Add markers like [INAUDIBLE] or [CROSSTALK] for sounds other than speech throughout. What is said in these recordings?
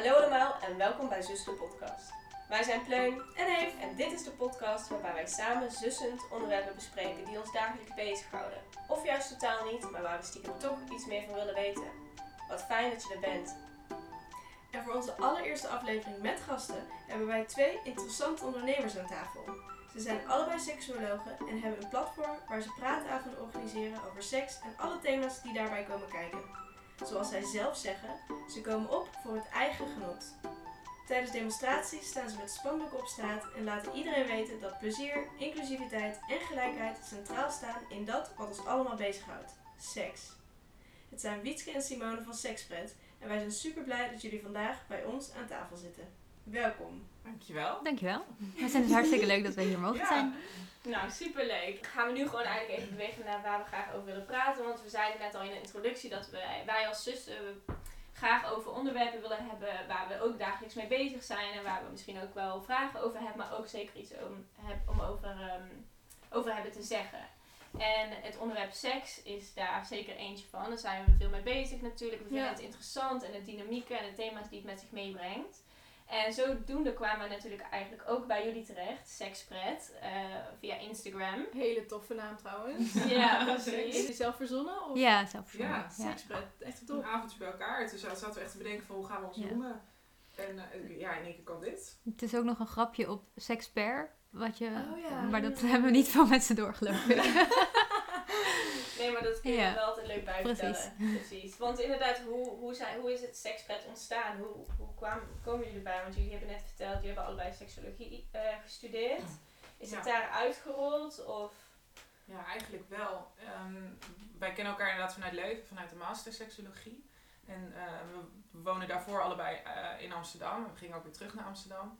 Hallo allemaal en welkom bij Zus de Podcast. Wij zijn Pleun en Eve en dit is de podcast waarbij wij samen zussend onderwerpen bespreken die ons dagelijks bezighouden. Of juist totaal niet, maar waar we stiekem toch iets meer van willen weten. Wat fijn dat je er bent. En voor onze allereerste aflevering met gasten hebben wij twee interessante ondernemers aan tafel. Ze zijn allebei seksuologen en hebben een platform waar ze praatavonden organiseren over seks en alle thema's die daarbij komen kijken. Zoals zij zelf zeggen, ze komen op voor het eigen genot. Tijdens demonstraties staan ze met spandoeken op straat en laten iedereen weten dat plezier, inclusiviteit en gelijkheid centraal staan in dat wat ons allemaal bezighoudt: seks. Het zijn Wietske en Simone van Sekspret en wij zijn super blij dat jullie vandaag bij ons aan tafel zitten. Welkom. Dankjewel. Dankjewel. We zijn het hartstikke leuk dat we hier mogen Ja. zijn. Nou, superleuk. Gaan we nu gewoon eigenlijk even bewegen naar waar we graag over willen praten. Want we zeiden net al in de introductie dat wij, wij als zussen graag over onderwerpen willen hebben waar we ook dagelijks mee bezig zijn. En waar we misschien ook wel vragen over hebben, maar ook zeker iets om, heb- om over, ehm, over hebben te zeggen. En het onderwerp seks is daar zeker eentje van. Daar zijn we veel mee bezig natuurlijk. We vinden Ja. het interessant en de dynamieken en de thema's die het met zich meebrengt. En zodoende kwamen we natuurlijk eigenlijk ook bij jullie terecht, Sekspret, eh via Instagram. Hele toffe naam trouwens. [LAUGHS] Ja, Is precies. die zelf verzonnen? Of? Ja, zelf Ja, ja. Sekspret, echt Een top. avondje bij elkaar. Dus toen zaten we echt te bedenken van hoe gaan we ons Ja. noemen. En eh, ja, in één keer kwam dit. Het is ook nog een grapje op sexper. Wat je, Oh ja. Maar dat hebben we niet veel mensen doorgelopen. [LAUGHS] Nee, maar dat kun je Ja. wel altijd leuk bij Precies. vertellen. [LAUGHS] Precies. Want inderdaad, hoe, hoe, zijn, hoe is het sekspret ontstaan? Hoe, hoe kwam, komen jullie erbij? Want jullie hebben net verteld, jullie hebben allebei seksologie eh, gestudeerd. Is het daar uitgerold? Of... Ja, eigenlijk wel. Ehm, wij kennen elkaar inderdaad vanuit Leuven, vanuit de master seksologie. En eh, we, we wonen daarvoor allebei eh, in Amsterdam. We gingen ook weer terug naar Amsterdam.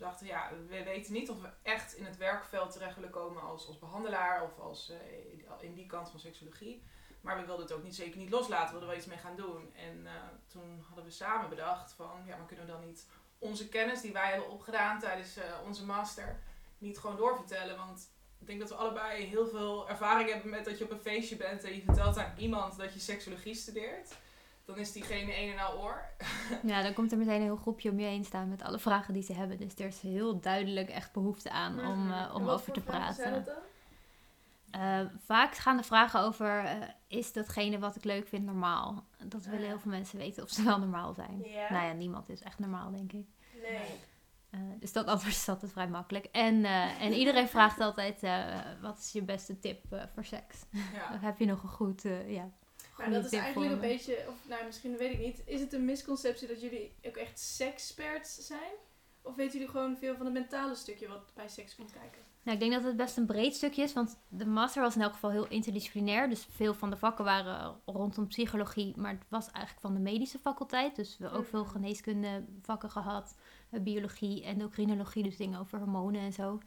Toen dachten we, ja, we weten niet of we echt in het werkveld terecht willen komen als, als behandelaar of als, eh, in die kant van seksologie. Maar we wilden het ook niet, zeker niet loslaten, we wilden wel iets mee gaan doen. En eh, toen hadden we samen bedacht van, ja, maar kunnen we dan niet onze kennis die wij hebben opgedaan tijdens eh, onze master niet gewoon doorvertellen? Want ik denk dat we allebei heel veel ervaring hebben met dat je op een feestje bent en je vertelt aan iemand dat je seksologie studeert. Dan is diegene een en al oor. [LAUGHS] ja, dan komt er meteen een heel groepje om je heen staan met alle vragen die ze hebben. Dus er is heel duidelijk echt behoefte aan om, Mhm. eh, om over te praten. Eh, vaak gaan de vragen over, eh, is datgene wat ik leuk vind normaal? Dat willen Ah. heel veel mensen weten of ze wel normaal zijn. Nou ja, niemand is echt normaal, denk ik. Nee. Dus dat antwoord is altijd vrij makkelijk. En, en iedereen vraagt altijd, wat is je beste tip voor seks? Ja. [LAUGHS] Heb je nog een goed, ja, Maar dat is eigenlijk een beetje, of nou misschien weet ik niet, is het een misconceptie dat jullie ook echt seksperts zijn? Of weten jullie gewoon veel van het mentale stukje wat bij seks komt kijken? Nou, ik denk dat het best een breed stukje is, want de master was in elk geval heel interdisciplinair. Dus veel van de vakken waren rondom psychologie, maar het was eigenlijk van de medische faculteit. Dus we hebben ook veel Mhm. geneeskunde vakken gehad, eh, biologie, endocrinologie, dus dingen over hormonen en zo.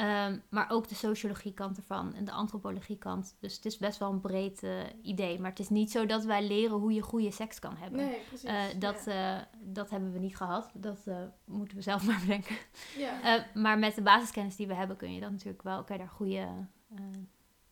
Ehm, maar ook de sociologie kant ervan en de antropologie kant. Dus het is best wel een breed eh, idee. Maar het is niet zo dat wij leren hoe je goede seks kan hebben. Nee, precies. Eh, dat, eh, dat hebben we niet gehad. Dat moeten we zelf [LAUGHS] maar bedenken. ja. Maar met de basiskennis die we hebben kun je dan natuurlijk wel, je daar goede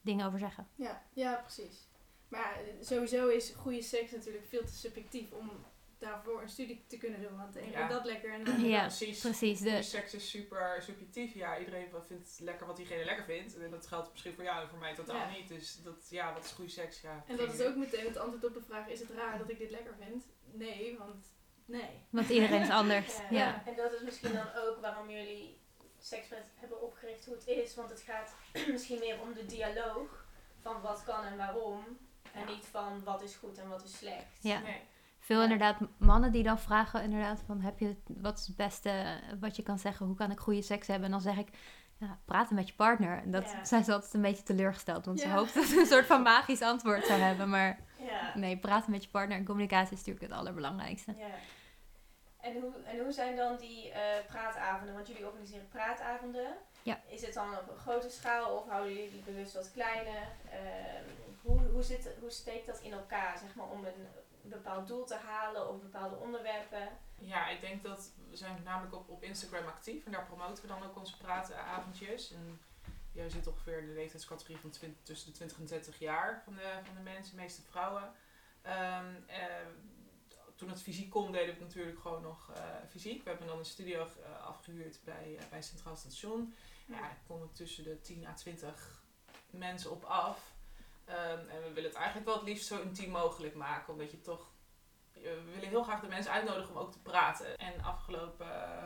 dingen over zeggen. Ja, ja, precies. Maar sowieso is goede seks natuurlijk veel te subjectief om daarvoor een studie te kunnen doen. Want de een Ja. dat lekker en [CLEARS THROAT] ander Ja, precies. De, seks is super subjectief. Ja, iedereen vindt lekker wat diegene lekker vindt. En dat geldt misschien voor jou en voor mij totaal Ja. niet. Dus dat, ja, wat is goede seks? Ja, En dat is ook meteen het antwoord op de vraag: is het raar dat ik dit lekker vind? Nee, want nee. want iedereen is anders. [LAUGHS] Ja. Ja. En dat is misschien dan ook waarom jullie sekspret hebben opgericht hoe het is. Want het gaat [CLEARS THROAT] misschien meer om de dialoog van wat kan en waarom. En Ja. niet van wat is goed en wat is slecht. Ja. Nee. Veel inderdaad mannen die dan vragen inderdaad van heb je wat is het beste eh, wat je kan zeggen, hoe kan ik goede seks hebben? En dan zeg ik ja, praten met je partner. En dat [LAUGHS] zijn ze altijd een beetje teleurgesteld, want ze Ja. hoopt dat ze een soort van magisch antwoord zou hebben. Maar nee, praten met je partner en communicatie is natuurlijk het allerbelangrijkste. ja. En, hoe, en hoe zijn dan die eh, praatavonden? Want jullie organiseren praatavonden. Ja. Is het dan op een grote schaal of houden jullie die bewust wat kleiner? Ehm, hoe, hoe, zit, hoe steekt dat in elkaar, zeg maar, om een bepaald doel te halen of bepaalde onderwerpen? Ja, ik denk dat we zijn namelijk op, op Instagram actief en daar promoten we dan ook onze praatavondjes. En je zit ongeveer in de leeftijdscategorie van twin- tussen de 20 en 30 jaar van de, van de mensen, de meeste vrouwen. Ehm, eh, toen het fysiek kon, deden we het natuurlijk gewoon nog eh, fysiek. We hebben dan een studio eh, afgehuurd bij, eh, bij Centraal Station. Ja, daar komen tussen de 10 à 20 mensen op af. Ehm, en we willen het eigenlijk wel het liefst zo intiem mogelijk maken, omdat je toch... eh, We willen heel graag de mensen uitnodigen om ook te praten. En afgelopen eh,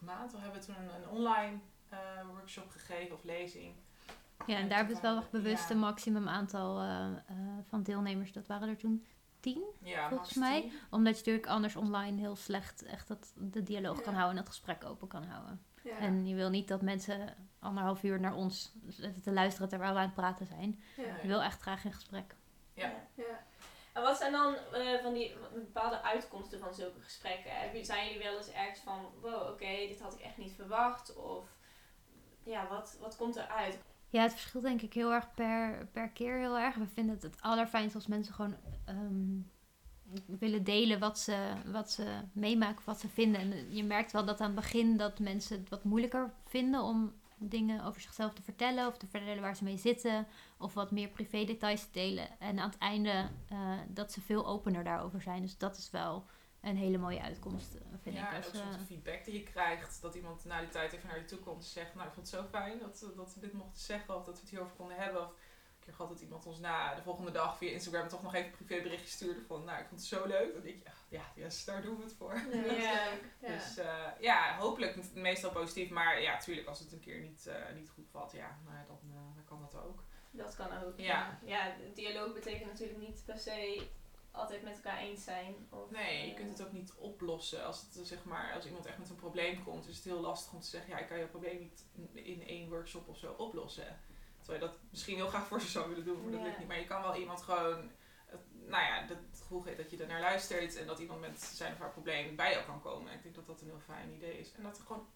maand hebben we toen een, een online eh, workshop gegeven of lezing. Ja, en En daar hebben we wel nog toevallig- bewust ja. een maximum aantal van deelnemers. Dat waren er toen tien. Ja, Volgens mij. 10. Omdat je natuurlijk anders online heel slecht echt dat, de dialoog kan houden en het gesprek open kan houden. En je wil niet dat mensen anderhalf uur naar ons zitten te luisteren terwijl we aan het praten zijn. ja. Je wil echt graag in gesprek. Ja. Ja. En wat zijn dan eh, van die bepaalde uitkomsten van zulke gesprekken? Zijn jullie wel eens ergens van, wow, oké, dit had ik echt niet verwacht? Of ja, wat, wat komt eruit? Ja, het verschilt denk ik heel erg per, per keer heel erg. We vinden het het allerfijnst als mensen gewoon ehm, willen delen wat ze, wat ze meemaken, wat ze vinden. En je merkt wel dat aan het begin dat mensen het wat moeilijker vinden om dingen over zichzelf te vertellen of te vertellen waar ze mee zitten of wat meer privé details te delen. En aan het einde eh, dat ze veel opener daarover zijn. Dus dat is wel een hele mooie uitkomst, eh, vind ja, ik. en Als, ook soms eh, de feedback die je krijgt. Dat iemand na die tijd even naar je toe komt en zegt... Nou, ik vond het zo fijn dat, dat we dit mochten zeggen. Of dat we het hierover konden hebben. Of keer gehad dat iemand ons na de volgende dag via Instagram... toch nog even een privéberichtje stuurde van... Nou, ik vond het zo leuk. Dan denk je, ja, yes, daar doen we het voor. Ja. [LAUGHS] Dus eh, ja, hopelijk meestal positief. Maar ja, tuurlijk, als het een keer niet, eh, niet goed valt... Ja, ja, dan, eh, dan kan dat ook. Dat kan ook. Ja. ja. dialoog betekent natuurlijk niet per se altijd met elkaar eens zijn. Of, Nee, je kunt het ook niet oplossen. Als, het, zeg maar, als iemand echt met een probleem komt, is het heel lastig om te zeggen: ja, ik kan je probleem niet in één workshop of zo oplossen. Terwijl je dat misschien heel graag voor ze zou willen doen, maar dat lukt niet. Maar je kan wel iemand gewoon, het- nou ja, dat gevoel geven dat je er naar luistert en dat iemand met zijn of haar probleem bij jou kan komen. En ik denk dat dat een heel fijn idee is. En dat er gewoon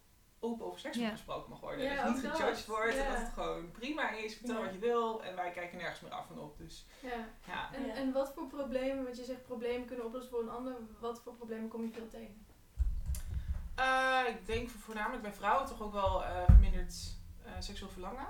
open over seks gesproken mag worden. Ja, dat je niet dat. gejudged wordt en dat het gewoon prima is. Vertel Ja. wat je wil en wij kijken nergens meer af en op. Dus Ja. ja. En, en wat voor problemen, want je zegt problemen kunnen oplossen voor een ander, wat voor problemen kom je veel tegen? Eh, ik denk voor- voornamelijk bij vrouwen toch ook wel eh, verminderd eh, seksueel verlangen.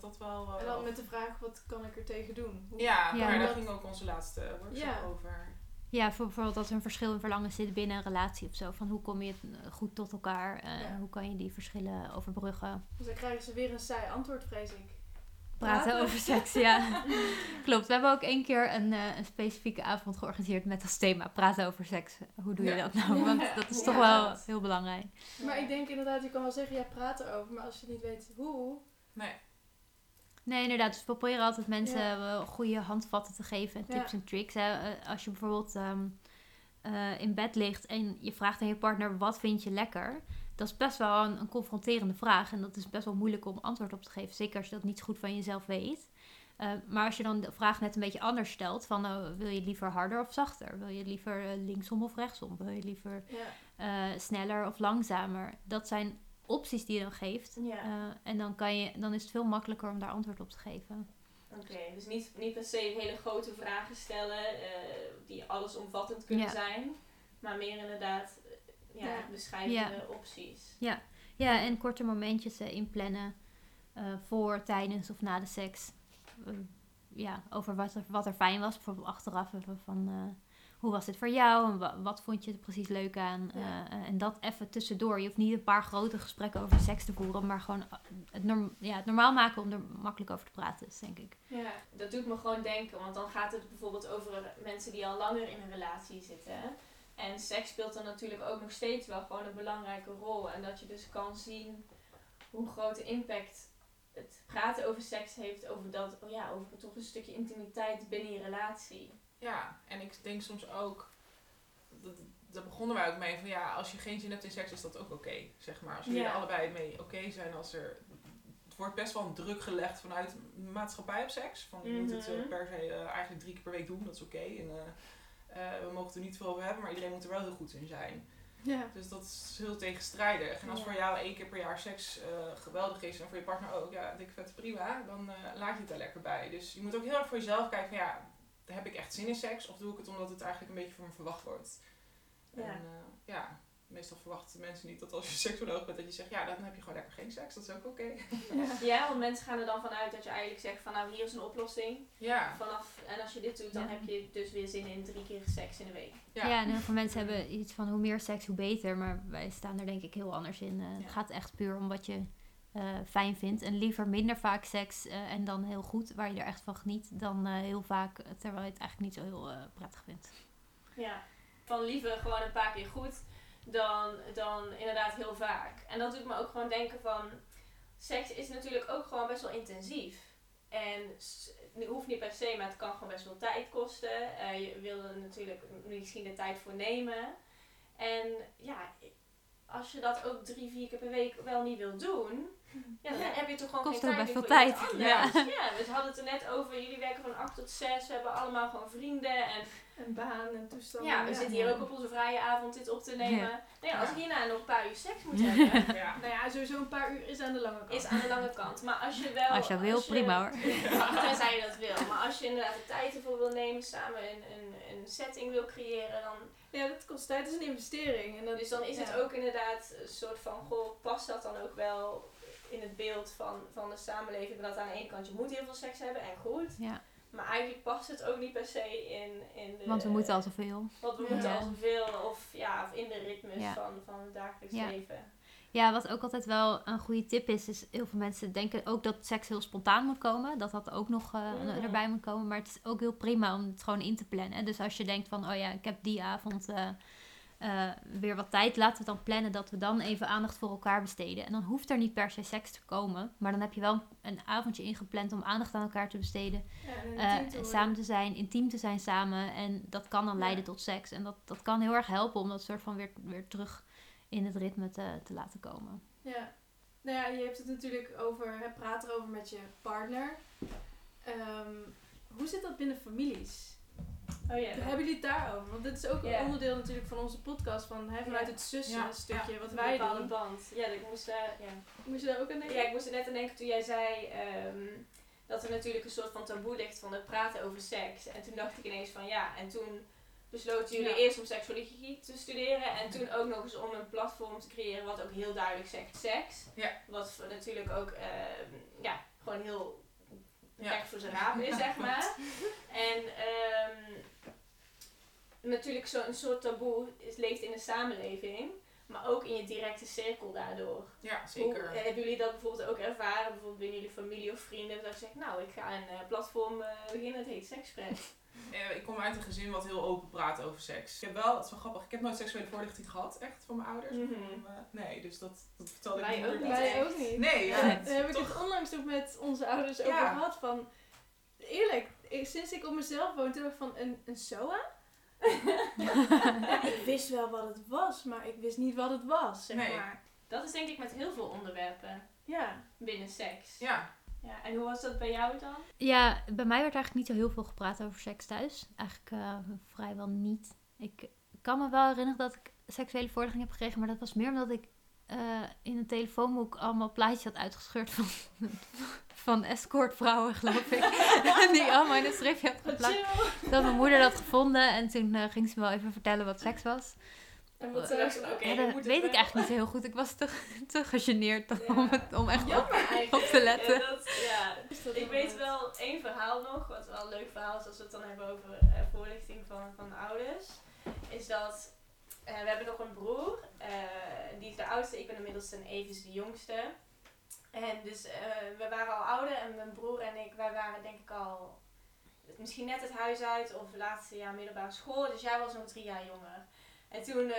Dat dat wel... eh, En dan met de vraag, wat kan ik er tegen doen? Hoe- Ja, Ja, maar daar dat- ging ook onze laatste workshop Ja. over. Ja, voor bijvoorbeeld als er een verschil in verlangen zit binnen een relatie of zo. Van hoe kom je het eh, goed tot elkaar? eh, Ja. Hoe kan je die verschillen overbruggen? Dus dan krijgen ze weer een saai antwoord, vrees ik. Praten, Praten. over seks, ja. [LAUGHS] Klopt. We hebben ook één keer een, eh, een specifieke avond georganiseerd met als thema praten over seks. Hoe doe je Ja. dat nou? Want dat is toch Ja, wel dat. heel belangrijk. Maar ik denk inderdaad, je kan wel zeggen, ja, praat erover, maar als je niet weet hoe, Nee. Nee, inderdaad. Dus we proberen altijd mensen Ja. wel goede handvatten te geven en tips en tricks. Hè. Eh, Als je bijvoorbeeld ehm, eh, in bed ligt en je vraagt aan je partner wat vind je lekker, dat is best wel een, een confronterende vraag. En dat is best wel moeilijk om antwoord op te geven. Zeker als je dat niet goed van jezelf weet. Eh, maar als je dan de vraag net een beetje anders stelt, van eh, wil je liever harder of zachter? Wil je liever eh, linksom of rechtsom? Wil je liever ja. eh, sneller of langzamer? Dat zijn opties die je dan geeft. Ja. Eh, en dan, kan je, dan is het veel makkelijker om daar antwoord op te geven. Oké, dus niet, niet per se hele grote vragen stellen eh, die allesomvattend kunnen Ja. zijn, maar meer inderdaad eh, ja, Ja. bescheidene opties. Ja, en korte momentjes inplannen eh, voor, tijdens of na de seks. Ja, over wat er, wat er fijn was. Bijvoorbeeld achteraf even van eh, hoe was dit voor jou en wa- wat vond je er precies leuk aan. Ja. Eh, eh, en dat even tussendoor. Je hoeft niet een paar grote gesprekken over seks te voeren, maar gewoon eh, het, norm- ja, het normaal maken om er makkelijk over te praten, is denk ik. Ja, dat doet me gewoon denken, want dan gaat het bijvoorbeeld over mensen die al langer in een relatie zitten. En seks speelt dan natuurlijk ook nog steeds wel gewoon een belangrijke rol. En dat je dus kan zien hoe grote impact het praten over seks heeft, over dat, oh ja, over toch een stukje intimiteit binnen je relatie. Ja, en ik denk soms ook, dat, daar begonnen wij ook mee, van ja, als je geen zin hebt in seks is dat ook oké, zeg maar. Als jullie Ja. er allebei mee oké zijn, als er, het wordt best wel een druk gelegd vanuit de maatschappij op seks. Van je moet het eh, Mhm. per se eh, eigenlijk drie keer per week doen, dat is oké. En eh, eh, we mogen het er niet veel over hebben, maar iedereen moet er wel heel goed in zijn. Ja. Dus dat is heel tegenstrijdig. En als Ja. voor jou één keer per jaar seks eh, geweldig is en voor je partner ook, ja, dik vet prima, dan eh, laat je het er lekker bij. Dus je moet ook heel erg voor jezelf kijken van ja, heb ik echt zin in seks of doe ik het omdat het eigenlijk een beetje van me verwacht wordt? Ja. En eh, ja, meestal verwachten mensen niet dat als je [LAUGHS] seksuoloog bent, dat je zegt, ja, dan heb je gewoon lekker geen seks. Dat is ook oké. Ja, want mensen gaan er dan vanuit dat je eigenlijk zegt van nou hier is een oplossing. Ja. Vanaf, en als je dit doet, dan Ja. heb je dus weer zin in drie keer seks in de week. Ja. Ja. en heel veel mensen hebben iets van hoe meer seks, hoe beter. Maar wij staan er denk ik heel anders in. Eh, Ja. Het gaat echt puur om wat je eh, fijn vindt. En liever minder vaak seks eh, en dan heel goed, waar je er echt van geniet, dan eh, heel vaak, terwijl je het eigenlijk niet zo heel prettig vindt. Ja. Van liever gewoon een paar keer goed dan, dan inderdaad heel vaak. En dat doet me ook gewoon denken van... Seks is natuurlijk ook gewoon best wel intensief. En het hoeft niet per se, maar het kan gewoon best wel tijd kosten. Je wil er natuurlijk misschien de tijd voor nemen. En ja, als je dat ook drie, vier keer per week wel niet wil doen... Ja, dan heb je toch gewoon Kost geen ook tijd veel tijd. Ja. we hadden het er net over. Jullie werken van 8 tot 6. We hebben allemaal gewoon vrienden. En En baan en toestanden. ja, we zitten hier ook op onze vrije avond dit op te nemen. Ja. Nou ja, als ik hierna nog een paar uur seks moet hebben, [LAUGHS] Ja. Nou ja, sowieso een paar uur is aan de lange kant. is aan de lange kant. Maar als je wel... Als je wil, prima hoor. [LAUGHS] Tenzij je dat wil. Maar als je inderdaad de tijd ervoor wil nemen, samen een, een, een setting wil creëren, dan... Ja, dat kost tijd. Dat is een investering. En dat, Dus dan is het ook inderdaad een soort van, goh, past dat dan ook wel in het beeld van, van de samenleving? Dat aan de ene kant, je moet heel veel seks hebben en goed. Ja, Maar eigenlijk past het ook niet per se in, in de... want we moeten al zoveel. Want we Ja. moeten al zoveel, of ja, of in de ritmes Ja. van, van het dagelijks Ja. leven. Ja, wat ook altijd wel een goede tip is, is heel veel mensen denken ook dat seks heel spontaan moet komen. Dat dat ook nog eh, Mhm. erbij moet komen. Maar het is ook heel prima om het gewoon in te plannen. Dus als je denkt van, oh ja, ik heb die avond eh, eh, weer wat tijd. Laten we dan plannen dat we dan even aandacht voor elkaar besteden. En dan hoeft er niet per se seks te komen. Maar dan heb je wel een avondje ingepland om aandacht aan elkaar te besteden. Ja, eh, te samen te zijn, intiem te zijn samen. En dat kan dan Ja. leiden tot seks. En dat, dat kan heel erg helpen om dat soort van weer, weer terug in het ritme te, te laten komen. Ja. Nou ja, je hebt het natuurlijk over praten erover met je partner. Ehm, hoe zit dat binnen families? Oh ja. Hebben jullie het daarover? Want dit is ook een onderdeel natuurlijk van onze podcast. Van, hè, vanuit het zussen Ja. stukje wat een wij bepaalde doen. band. Ja, ik moest daar, ja. Moest je daar ook aan denken? ja, ik moest er net aan denken toen jij zei ehm, dat er natuurlijk een soort van taboe ligt van het praten over seks. En toen dacht ik ineens van ja, en toen besloten jullie Ja. eerst om seksologie te studeren en toen ook nog eens om een platform te creëren wat ook heel duidelijk zegt seks. Ja. Wat natuurlijk ook ehm, ja, gewoon heel Ja. voor zijn raap is, zeg [LAUGHS] maar. En ehm, natuurlijk zo'n soort taboe is, leeft in de samenleving, maar ook in je directe cirkel daardoor. Ja, zeker. Hoe, eh, hebben jullie dat bijvoorbeeld ook ervaren, bijvoorbeeld binnen jullie familie of vrienden, dat je zegt, nou, ik ga een eh, platform eh, beginnen, het heet Sexpress. [LAUGHS] Eh, ik kom uit een gezin wat heel open praat over seks. Ik heb wel, het is wel grappig, ik heb nooit seksuele voorlichting gehad, echt, van mijn ouders. Mhm. Van, nee, dus dat, dat vertelde ik Wij mijn ook niet. niet. Wij ook niet. Nee, ja, Ja, daar heb ik toch- het onlangs nog met onze ouders over Ja. gehad. Van, eerlijk, ik- sinds ik op mezelf woon, toen ik van een, een SOA? Ja, [LAUGHS] ik wist wel wat het was, maar ik wist niet wat het was, zeg Nee. maar. Dat is denk ik met heel veel onderwerpen Ja. binnen seks. Ja, Ja, en hoe was dat bij jou dan? Ja, bij mij werd eigenlijk niet zo heel veel gepraat over seks thuis. Eigenlijk eh, vrijwel niet. Ik kan me wel herinneren dat ik seksuele voorlichting heb gekregen, maar dat was meer omdat ik eh, in een telefoonboek allemaal plaatjes had uitgescheurd van, [LAUGHS] van escortvrouwen, geloof ik. [LAUGHS] Die allemaal in een stripje had geplakt. Dat mijn moeder dat gevonden en toen eh, ging ze me wel even vertellen wat seks was. En wat ze ook? Ja, dat weet ik eigenlijk niet heel goed. Ik was te, [LAUGHS] te gegeneerd Ja. om, het, om echt op, te letten. Ja, dat, ja. Is dat Ik weet wel één verhaal nog, wat wel een leuk verhaal is als we het dan hebben over eh, voorlichting van, van de ouders. Is dat eh, we hebben nog een broer, eh, die is de oudste, ik ben inmiddels een Evens de jongste. En dus eh, we waren al ouder en mijn broer en ik, wij waren denk ik al misschien net het huis uit of laatste jaar middelbare school. Dus jij was nog drie jaar jonger. En toen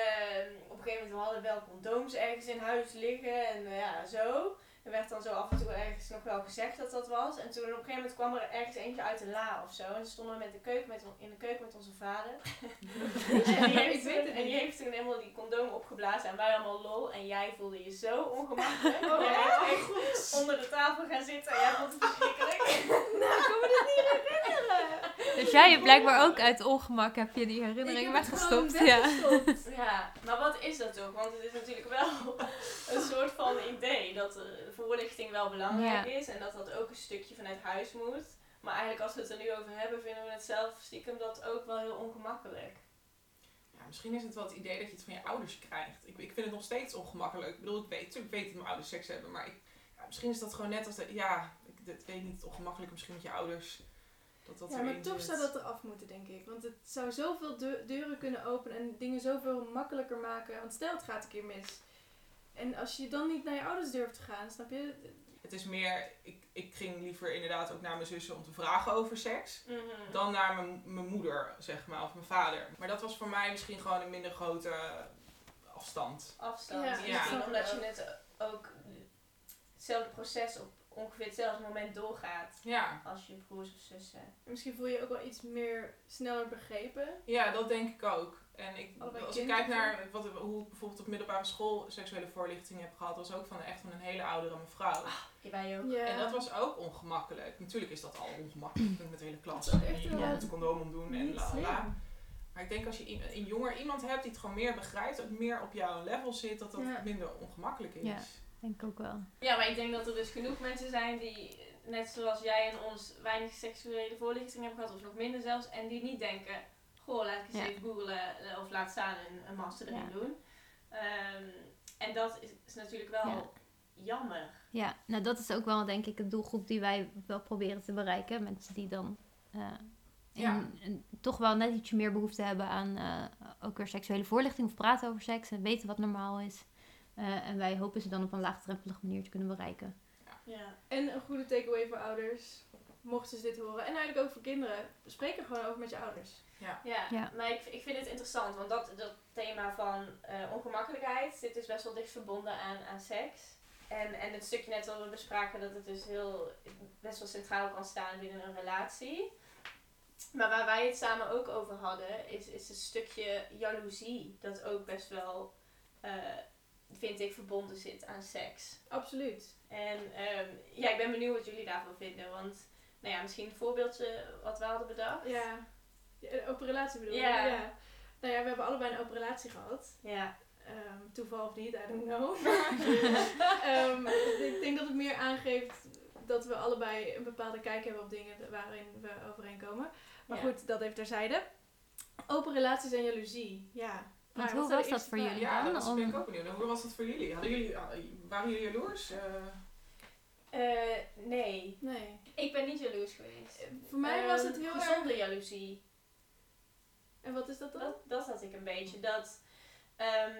op een gegeven moment we hadden we wel condooms ergens in huis liggen en ja, zo. Er werd dan zo af en toe ergens nog wel gezegd dat dat was. En toen op een gegeven moment kwam er ergens eentje uit de la of zo. En stonden we met de keuken met, in de keuken met onze vader. [LAUGHS] en, die heeft toen, en die heeft toen helemaal die condoom opgeblazen. En wij allemaal lol. En jij voelde je zo ongemakkelijk. Oh, jij bent echt onder de tafel gaan zitten. En jij vond het verschrikkelijk. [LAUGHS] Nou, ik kan me dit niet herinneren. Dus jij hebt blijkbaar ook uit ongemak heb je die herinnering weggestopt. Ja. weggestopt. Ja, maar wat is dat ook? Want het is natuurlijk wel [LAUGHS] een soort van idee dat er voorlichting wel belangrijk is en dat dat ook een stukje vanuit huis moet. Maar eigenlijk als we het er nu over hebben, vinden we het zelf stiekem dat ook wel heel ongemakkelijk. ja misschien is het wel het idee dat je het van je ouders krijgt. Ik, ik vind het nog steeds ongemakkelijk. Ik bedoel, ik weet, natuurlijk weet dat mijn ouders seks hebben, maar ik, ja, misschien is dat gewoon net als de, ja, ik dat weet niet, ongemakkelijk misschien met je ouders. Dat dat Ja, maar toch zit. zou dat eraf moeten, denk ik. Want het zou zoveel deu- deuren kunnen openen en dingen zoveel makkelijker maken. Want stel, het gaat een keer mis. En als je dan niet naar je ouders durft te gaan, snap je? Het is meer, ik, ik ging liever inderdaad ook naar mijn zussen om te vragen over seks. Mhm. Dan naar mijn, mijn moeder, zeg maar, of mijn vader. Maar dat was voor mij misschien gewoon een minder grote afstand. afstand. Ja, Misschien ja. omdat je het ook hetzelfde proces op ongeveer hetzelfde moment doorgaat Ja, als je broers of zussen. Misschien voel je je ook wel iets meer sneller begrepen. ja dat denk ik ook. En ik, Allebei als ik kijk naar wat, hoe ik bijvoorbeeld op middelbare school seksuele voorlichting heb gehad, was ook van echt van een hele oudere mevrouw. Wij ook. Ja. En dat was ook ongemakkelijk. Natuurlijk is dat al ongemakkelijk met de hele klas. En je moet een condoom omdoen en la la. Maar ik denk als je een jonger iemand hebt die het gewoon meer begrijpt, ook meer op jouw level zit, dat dat Ja. minder ongemakkelijk is. Ja. Denk ik ook wel. Ja, maar ik denk dat er dus genoeg mensen zijn die, net zoals jij en ons, weinig seksuele voorlichting hebben gehad, of nog minder zelfs, en die niet denken, goh, laat ik eens Ja. even googlen eh, of laat staan een, een master erin Ja. doen. Ehm, en dat is, is natuurlijk wel Ja. jammer. Ja, nou dat is ook wel denk ik een doelgroep die wij wel proberen te bereiken. Mensen die dan eh, in- Ja. een- toch wel net ietsje meer behoefte hebben aan eh, ook weer seksuele voorlichting of praten over seks en weten wat normaal is. Eh, en wij hopen ze dan op een laagdrempelige manier te kunnen bereiken. Ja. En een goede takeaway voor ouders, mochten ze dit horen. En eigenlijk ook voor kinderen. Spreek er gewoon over met je ouders. Ja, Ja. maar ik, ik vind het interessant, want dat, dat thema van eh, ongemakkelijkheid zit dus best wel dicht verbonden aan, aan seks. En, en het stukje net al we bespraken dat het dus heel best wel centraal kan staan binnen een relatie. Maar waar wij het samen ook over hadden, is, is het stukje jaloezie. Dat ook best wel, eh, vind ik, verbonden zit aan seks. Absoluut. En ehm, ja, ik ben benieuwd wat jullie daarvan vinden. Want, nou ja, misschien een voorbeeldje wat we hadden bedacht. Ja. open relatie bedoel je? Ja. Nou ja, we hebben allebei een open relatie gehad. Ja. Ehm, toeval of niet, I don't know. [LAUGHS] Ehm, ik denk dat het meer aangeeft dat we allebei een bepaalde kijk hebben op dingen waarin we overeenkomen. Maar Ja. goed, dat even terzijde. Open relaties en jaloezie, ja. Want Maar hoe was dat voor jullie Ja, dan? dat Om- ben ik ook benieuwd. Hoe was dat voor jullie? Hadden jullie ah, waren jullie jaloers? Eh, Eh, nee. Nee. Ik ben niet jaloers geweest. Eh, Voor mij was Ehm, het heel gezonde erg... jaloezie. En wat is dat dan? Dat, dat had ik een beetje. Dat, ehm,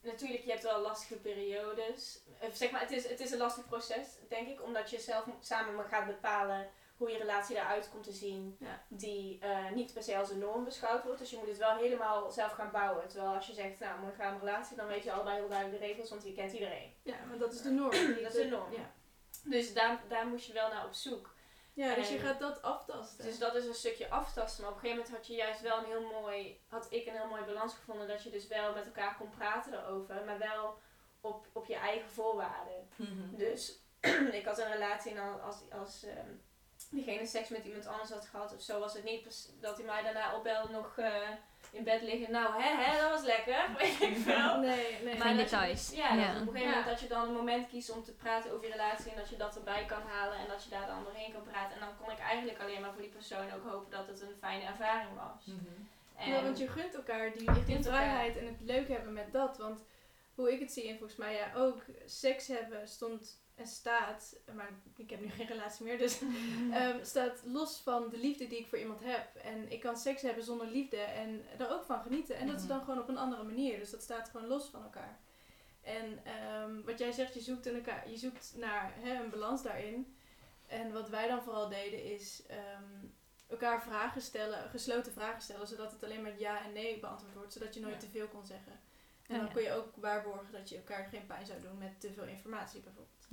natuurlijk, je hebt wel lastige periodes. Of zeg maar, het is, het is een lastig proces, denk ik. Omdat je zelf samen gaat bepalen hoe je relatie eruit komt te zien. Ja. Die eh, niet per se als een norm beschouwd wordt. Dus je moet het wel helemaal zelf gaan bouwen. Terwijl als je zegt, nou, monogame relatie, dan weet je allebei heel duidelijk de regels. Want je kent iedereen. Ja, maar dat is de norm. [CLEARS THROAT] Dat is de norm. Ja, Dus daar, daar moest je wel naar op zoek. ja dus je gaat dat aftasten. Dus dat is een stukje aftasten. Maar op een gegeven moment had je juist wel een heel mooi, had ik een heel mooi balans gevonden dat je dus wel met elkaar kon praten erover, maar wel op, op je eigen voorwaarden. Dus [CLEARS THROAT] ik had een relatie en dan als, als ehm, diegene seks met iemand anders had gehad of zo, was het niet dat hij mij daarna opbelde nog eh, in bed liggen. Nou, hè, hè, dat was lekker, [LAUGHS] weet ik veel. Nee, nee. Maar Geen dat je details. ja, Ja. dat op een gegeven Ja. moment dat je dan een moment kiest om te praten over je relatie en dat je dat erbij kan halen en dat je daar dan doorheen kan praten. En dan kon ik eigenlijk alleen maar voor die persoon ook hopen dat het een fijne ervaring was. En Ja, want je gunt elkaar die, gunt die elkaar. vrijheid en het leuk hebben met dat. Want hoe ik het zie, en volgens mij ja, ook, seks hebben stond en staat, maar ik heb nu geen relatie meer, dus [LAUGHS] [LAUGHS] ehm, staat los van de liefde die ik voor iemand heb. En ik kan seks hebben zonder liefde en er ook van genieten. En dat is Mhm. dan gewoon op een andere manier. Dus dat staat gewoon los van elkaar. En ehm, wat jij zegt, je zoekt, in elkaar, je zoekt naar hè, een balans daarin. En wat wij dan vooral deden is ehm, elkaar vragen stellen, gesloten vragen stellen, zodat het alleen maar ja en nee beantwoord wordt, zodat je nooit Ja. te veel kon zeggen. En Ja, dan ja. kun je ook waarborgen dat je elkaar geen pijn zou doen met te veel informatie bijvoorbeeld.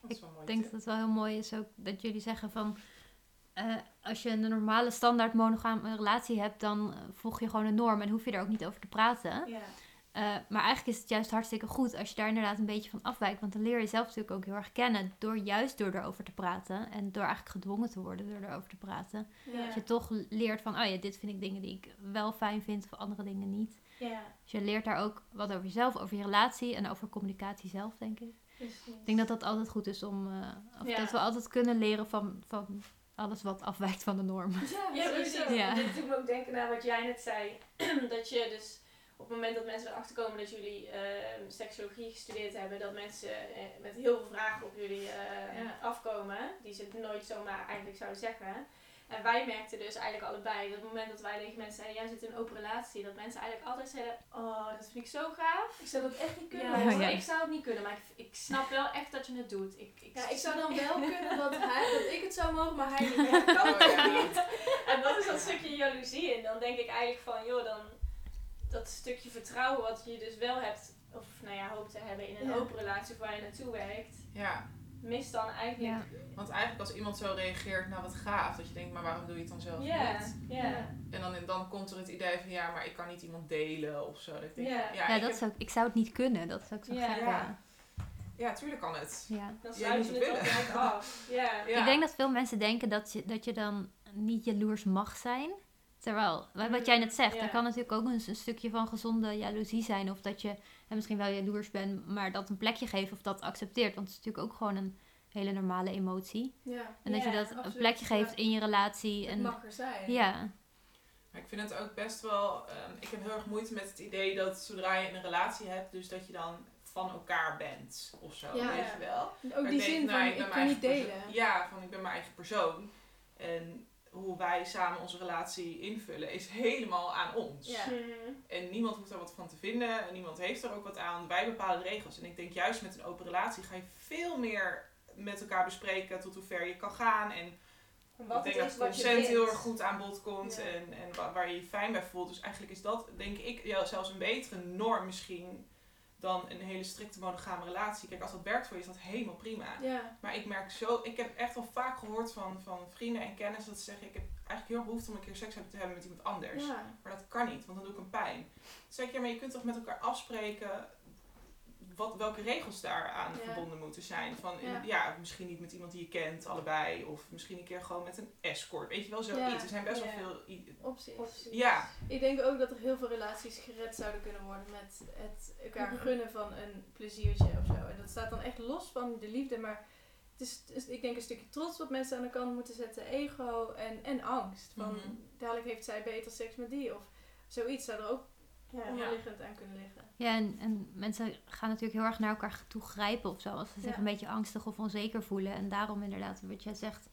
Dat is wel mooi. Ik denk dat het wel heel mooi is ook dat jullie zeggen van... eh, als je een normale standaard monogame relatie hebt, dan eh, volg je gewoon een norm en hoef je er ook niet over te praten. ja. Eh, maar eigenlijk is het juist hartstikke goed als je daar inderdaad een beetje van afwijkt. Want dan leer je jezelf natuurlijk ook heel erg kennen. Door juist door erover te praten. En door eigenlijk gedwongen te worden door erover te praten. Ja. Dat je toch leert van, oh ja, dit vind ik dingen die ik wel fijn vind of andere dingen niet. Ja, Dus je leert daar ook wat over jezelf, over je relatie en over communicatie zelf, denk ik. precies. Ik denk dat dat altijd goed is om, eh, of Ja. dat we altijd kunnen leren van, van alles wat afwijkt van de norm. Ja, precies. Ja. Dit doet me ook denken naar wat jij net zei. [CLEARS THROAT] dat je dus op het moment dat mensen erachter komen dat jullie ehm seksologie gestudeerd hebben, dat mensen eh, met heel veel vragen op jullie eh, Ja. afkomen, die ze nooit zomaar eigenlijk zouden zeggen. En wij merkten dus eigenlijk allebei dat het moment dat wij tegen mensen zeiden, jij zit in een open relatie, dat mensen eigenlijk altijd zeiden, oh, dat vind ik zo gaaf. Ik zou dat echt niet kunnen. Ja, ik zou het niet kunnen, maar ik, ik snap wel echt dat je het doet. Ik, ik, Ja, ik zou dan wel [LAUGHS] kunnen dat, hij, dat ik het zou mogen, maar hij niet. Ja, kan Oh, niet? En dat is dat stukje jaloezie. En dan denk ik eigenlijk van, joh, dan dat stukje vertrouwen wat je dus wel hebt, of nou ja, hoopt te hebben in een Ja. open relatie of waar je naartoe werkt, Ja, mist dan eigenlijk. Ja. want eigenlijk als iemand zo reageert, nou wat gaaf, dat je denkt, maar waarom doe je het dan zelf niet? ja. En dan, dan komt er het idee van, ja, maar ik kan niet iemand delen of zo. Dat ik denk, Ja. ja, Ja, ik dat heb- zou, ik zou het niet kunnen. Dat zou ik zo Ja. gek Ja. ja, tuurlijk kan het. Ja. Dan Jij sluit moet je het gelijk af. [LAUGHS] Ja. Ja. Ik denk dat veel mensen denken dat je, dat je dan niet jaloers mag zijn. Terwijl, wa- wat Mm, jij net zegt, ja. er kan natuurlijk ook een, een stukje van gezonde jaloezie zijn. Of dat je hè, misschien wel jaloers bent, maar dat een plekje geeft of dat accepteert. Want het is natuurlijk ook gewoon een hele normale emotie. Ja, En dat je dat een plekje geeft in je relatie. het En, mag er zijn. ja, Maar ik vind het ook best wel. ehm, ik heb heel erg moeite met het idee dat zodra je een relatie hebt, dus dat je dan van elkaar bent of zo. Ja. weet je wel? Ook Maar die denk, zin nou, van, ik mijn kan niet eigen delen. persoon. Ja, van ik ben mijn eigen persoon. En hoe wij samen onze relatie invullen is helemaal aan ons. Ja. En niemand hoeft er wat van te vinden. En niemand heeft er ook wat aan. Wij bepalen de regels. En ik denk juist met een open relatie ga je veel meer met elkaar bespreken tot hoe ver je kan gaan. En Wat ik denk het dat is wat je consent heel erg goed aan bod komt Ja. en, en wa- waar je je fijn bij voelt. Dus eigenlijk is dat, denk ik, ja, zelfs een betere norm misschien dan een hele strikte monogame relatie. Kijk, als dat werkt voor je, is dat helemaal prima. Ja. Maar ik merk zo, ik heb echt al vaak gehoord van, van vrienden en kennis dat ze zeggen, ik heb eigenlijk heel behoefte om een keer seks te hebben met iemand anders. Ja. Maar dat kan niet, want dan doe ik een pijn. Zeg ik, ja, maar je kunt toch met elkaar afspreken wat, welke regels daaraan Ja. verbonden moeten zijn. Van, Ja. ja. misschien niet met iemand die je kent, allebei. Of misschien een keer gewoon met een escort. Weet je wel, zoiets. Ja. Er zijn best wel veel... Opties. Ja, Ik denk ook dat er heel veel relaties gered zouden kunnen worden met het elkaar Mhm. gunnen van een pleziertje of zo. En dat staat dan echt los van de liefde, maar het is, het is, ik denk een stukje trots wat mensen aan de kant moeten zetten, ego en, en angst. Van Mhm. dadelijk heeft zij beter seks met die of zoiets zou er ook Ja. onderliggend aan kunnen liggen. ja en, en mensen gaan natuurlijk heel erg naar elkaar toe grijpen of zo. Als ze zich Ja. een beetje angstig of onzeker voelen. En daarom inderdaad, wat jij zegt,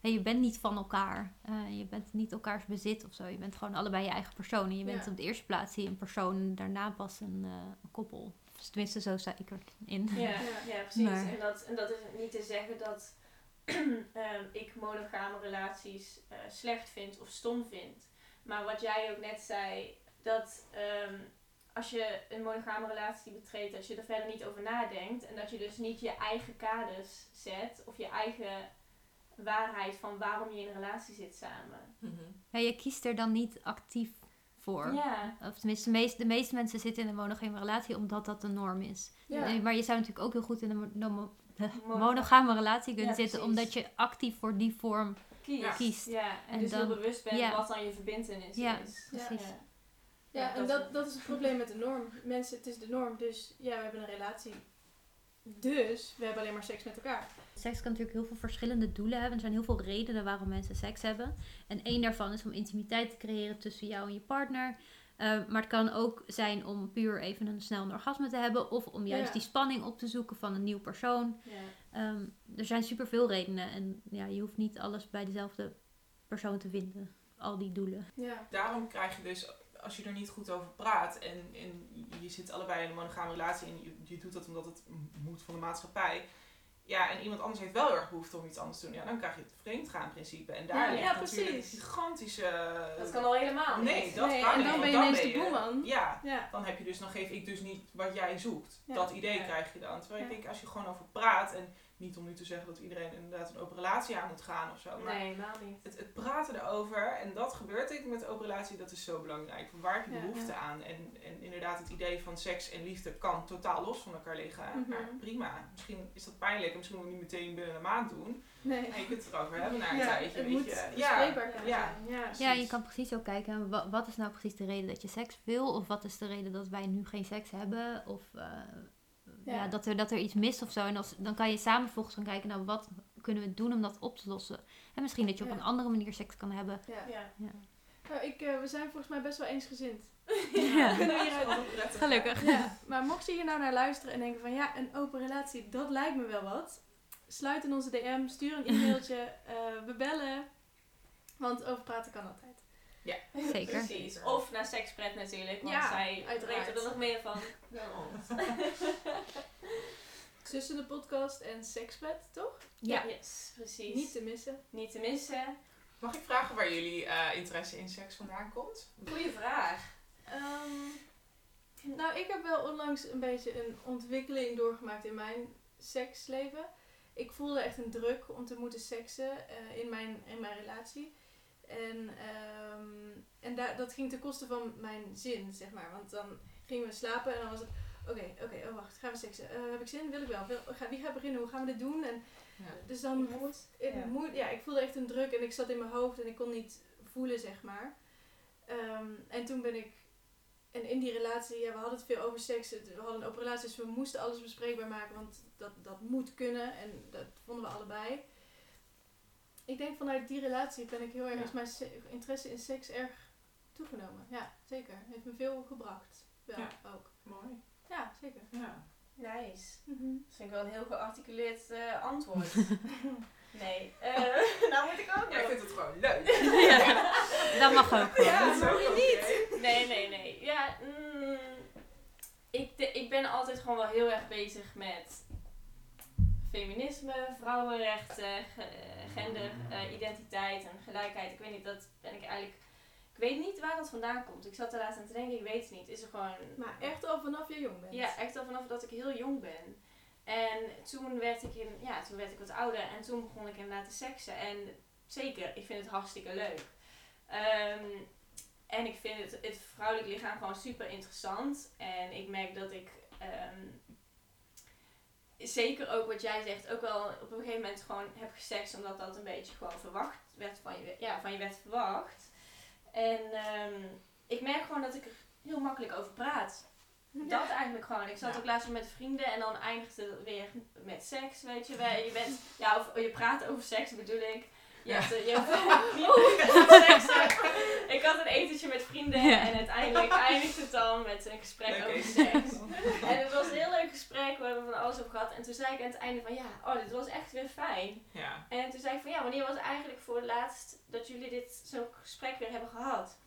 hé, je bent niet van elkaar. Eh, je bent niet elkaars bezit of zo. Je bent gewoon allebei je eigen persoon. En je bent Ja. op de eerste plaats je een persoon en daarna pas een, eh, een koppel. Of tenminste, zo sta ik erin. Ja, Ja. ja, precies. Maar- En, dat, en dat is niet te zeggen dat [CLEARS THROAT] ehm, ik monogame relaties eh, slecht vind of stom vind. Maar wat jij ook net zei, dat ehm, als je een monogame relatie betreedt, dat je er verder niet over nadenkt. En dat je dus niet je eigen kaders zet of je eigen waarheid van waarom je in een relatie zit samen. Ja, je kiest er dan niet actief voor. Ja, Of tenminste, de meeste, de meeste mensen zitten in een monogame relatie omdat dat de norm is. Ja. Maar je zou natuurlijk ook heel goed in een mo- mo- Monogame. [LAUGHS] monogame relatie kunnen Ja, zitten, precies. omdat je actief voor die vorm kies. Ja. kiest. Ja, en, En dus dan- heel bewust bent ja. wat dan je verbindenis Ja, is. precies. Ja. Ja, Ja, en dat- dat, dat is het probleem met de norm. Mensen, het is de norm, dus ja, we hebben een relatie. Dus we hebben alleen maar seks met elkaar. Seks kan natuurlijk heel veel verschillende doelen hebben. Er zijn heel veel redenen waarom mensen seks hebben. En één daarvan is om intimiteit te creëren tussen jou en je partner. Eh, maar het kan ook zijn om puur even een snel een orgasme te hebben. Of om juist Ja. die spanning op te zoeken van een nieuw persoon. Ja. Ehm, er zijn superveel redenen. En ja, je hoeft niet alles bij dezelfde persoon te vinden. Al die doelen. Ja. Daarom krijg je dus, als je er niet goed over praat en, en je zit allebei in een monogame relatie en je, je doet dat omdat het moet van de maatschappij. Ja, en iemand anders heeft wel heel erg behoefte om iets anders te doen. Ja, dan krijg je het vreemdgaanprincipe. En daar Ja, ligt ja, natuurlijk gigantische... Dat kan al helemaal Nee, niet. dat Nee, kan en niet. dan ben je ineens de boeman. Ja, Ja. dan heb je dus, dan geef ik dus niet wat jij zoekt. Dat idee krijg je dan. Terwijl ik denk, als je gewoon over praat en niet om nu te zeggen dat iedereen inderdaad een open relatie aan moet gaan of zo. Maar Nee, helemaal niet. het, het praten erover, en dat gebeurt denk ik met de open relatie, dat is zo belangrijk. Van waar heb je Ja. behoefte aan? En, en inderdaad, het idee van seks en liefde kan totaal los van elkaar liggen. Mhm. Maar prima. Misschien is dat pijnlijk en misschien moet je niet meteen binnen een maand doen. Nee. Maar je kunt het erover hebben na een Ja, tijdje. het weet moet je. ja. zijn. Ja. Ja, je kan precies ook kijken. wa- Wat is nou precies de reden dat je seks wil? Of wat is de reden dat wij nu geen seks hebben? Of eh, ja. Ja. dat, er, dat er iets mist of zo. En als, dan kan je samen volgens gaan kijken, nou wat kunnen we doen om dat op te lossen? En misschien dat je op een andere manier seks kan hebben. Ja. Ja. Nou, ik, eh, we zijn volgens mij best wel eensgezind. Ja. [LAUGHS] Kunnen we hieruit-. Gelukkig. Ja, maar mocht je hier nou naar luisteren en denken van ja, een open relatie, dat lijkt me wel wat. Sluit in onze DM, stuur een e-mailtje, [LAUGHS] eh, we bellen. Want over praten kan altijd. Zeker. Precies. Of naar sekspret natuurlijk, want Ja, zij uiteraard. weten er nog meer van dan ons. [LAUGHS] Tussen de podcast en sekspret, toch? Ja. Yes, precies. Niet te missen. Niet te missen. Mag ik vragen waar jullie eh, interesse in seks vandaan komt? Goeie vraag. Ehm, nou, ik heb wel onlangs een beetje een ontwikkeling doorgemaakt in mijn seksleven. Ik voelde echt een druk om te moeten seksen eh, in, mijn, in mijn relatie. En, ehm, en daar, dat ging ten koste van mijn zin, zeg maar. Want dan gingen we slapen en dan was het... Oké, oké, oh wacht, gaan we seksen? Eh, heb ik zin? Wil ik wel. Wil, ga, wie gaat beginnen? Hoe gaan we dit doen? En Ja. dus dan ik, Ja. moe- ja, ik voelde echt een druk en ik zat in mijn hoofd en ik kon niet voelen, zeg maar. Ehm, en toen ben ik... En in die relatie, ja, we hadden het veel over seks. Het- We hadden een open relatie, dus we moesten alles bespreekbaar maken. Want dat, dat moet kunnen en dat vonden we allebei. Ik denk vanuit die relatie ben ik heel erg... Ja. Is mijn se- interesse in seks erg toegenomen. Ja, zeker. Heeft me veel gebracht. Wel, Ja. ook. Mooi. Ja, zeker. Ja. Nice. Mhm. Dat vind ik wel een heel gearticuleerd eh, antwoord. [LAUGHS] nee. Eh, [LAUGHS] nou moet ik ook Jij nog. vindt het gewoon leuk. [LAUGHS] Dat mag ook. gewoon. Ja, Dat ook oké. Nee, nee, nee. Ja, mm, ik, de- ik ben altijd gewoon wel heel erg bezig met feminisme, vrouwenrechten, ge- gender, eh, identiteit en gelijkheid. Ik weet niet, dat ben ik eigenlijk... Ik weet niet waar dat vandaan komt. Ik zat er laatst aan te denken, ik weet het niet. Is er gewoon... Maar echt al vanaf je jong bent. Ja, echt al vanaf dat ik heel jong ben. En toen werd ik, in, ja, toen werd ik wat ouder en toen begon ik inderdaad te seksen. En zeker, ik vind het hartstikke leuk. Ehm, en ik vind het, het vrouwelijk lichaam gewoon super interessant. En ik merk dat ik ehm, zeker ook wat jij zegt, ook wel op een gegeven moment gewoon heb gesext. Omdat dat een beetje gewoon verwacht werd van je, ja, van je werd verwacht. En ehm, ik merk gewoon dat ik er heel makkelijk over praat. Dat eigenlijk gewoon. Ik zat Ja. ook laatst met vrienden en dan eindigde het weer met seks, weet je wel. Je bent, ja, of je praat over seks bedoel ik. Je Ja. hebt, je hebt. Ik had een etentje met vrienden Ja. en uiteindelijk eindigde het dan met een gesprek Leuk over seks. En het was een heel leuk gesprek, we hebben van alles over gehad. En toen zei ik aan het einde van, ja, oh, dit was echt weer fijn. Ja. En toen zei ik van, ja, wanneer was eigenlijk voor het laatst dat jullie dit zo'n gesprek weer hebben gehad?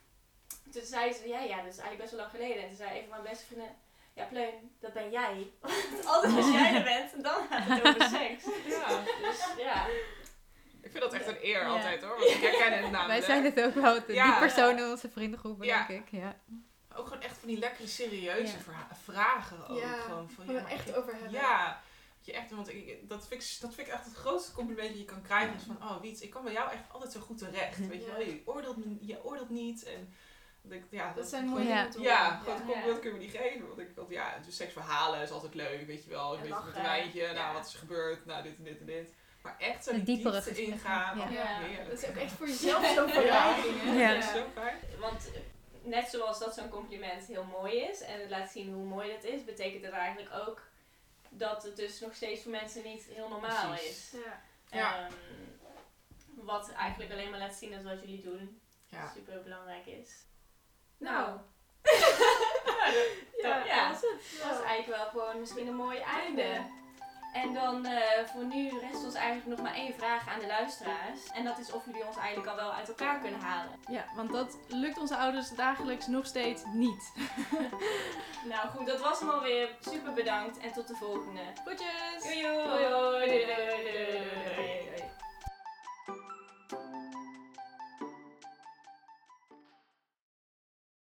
Toen zei ze, ja, ja, dat is eigenlijk best wel lang geleden. En toen zei een van mijn beste vrienden, ja, Pleun, dat ben jij. [LAUGHS] Want altijd als jij er bent, dan gaat het over [LAUGHS] seks. ja. Dus ja, Ik vind dat echt een eer Ja. altijd hoor. Want ik herken het [LAUGHS] Wij namelijk. zijn het ook wel, die Ja. persoon in onze vriendengroepen, Ja. denk ik. Ja. Ook gewoon echt van die lekkere serieuze Ja. verha- vragen ook. Ja, Gewoon van, ja, er echt ik- over hebben. Ja. Dat Je echt, want ik, dat, vind ik, dat vind ik echt het grootste compliment dat je kan krijgen. Is van, oh Wiets, ik kan bij jou echt altijd zo goed terecht. Weet je wel, je oordeelt, me- je oordeelt niet. En dat ik, ja, Dat zijn mooie Ja. dingen te Ja, een compliment kun je me niet geven. Want ik want ja, dus seksverhalen is altijd leuk, weet je wel. Een En beetje met een wijntje, nou Ja. wat is er gebeurd, nou dit en dit en dit. Maar echt zo Een die diepere diepte ingaan. Ja. oh. Dat is ook echt voor jezelf zo'n verrijking. hè? Ja. Dat is zo fijn. want net zoals dat zo'n compliment heel mooi is en het laat zien hoe mooi het is, betekent het eigenlijk ook dat het dus nog steeds voor mensen niet heel normaal Precies. is. Ja. Ja. Ehm, wat eigenlijk alleen maar laat zien dat wat jullie doen Ja. super belangrijk is. Nou. Nou, [LAUGHS] Ja, Ja. dat is het. dat was eigenlijk wel gewoon misschien een mooi einde. En dan eh, voor nu rest ons eigenlijk nog maar één vraag aan de luisteraars. En dat is of jullie ons eigenlijk al wel uit elkaar kunnen halen. Ja, want dat lukt onze ouders dagelijks nog steeds niet. [LAUGHS] Nou goed, dat was hem alweer. Super bedankt en tot de volgende. Groetjes! Doei doei. doei, doei, doei, doei, doei.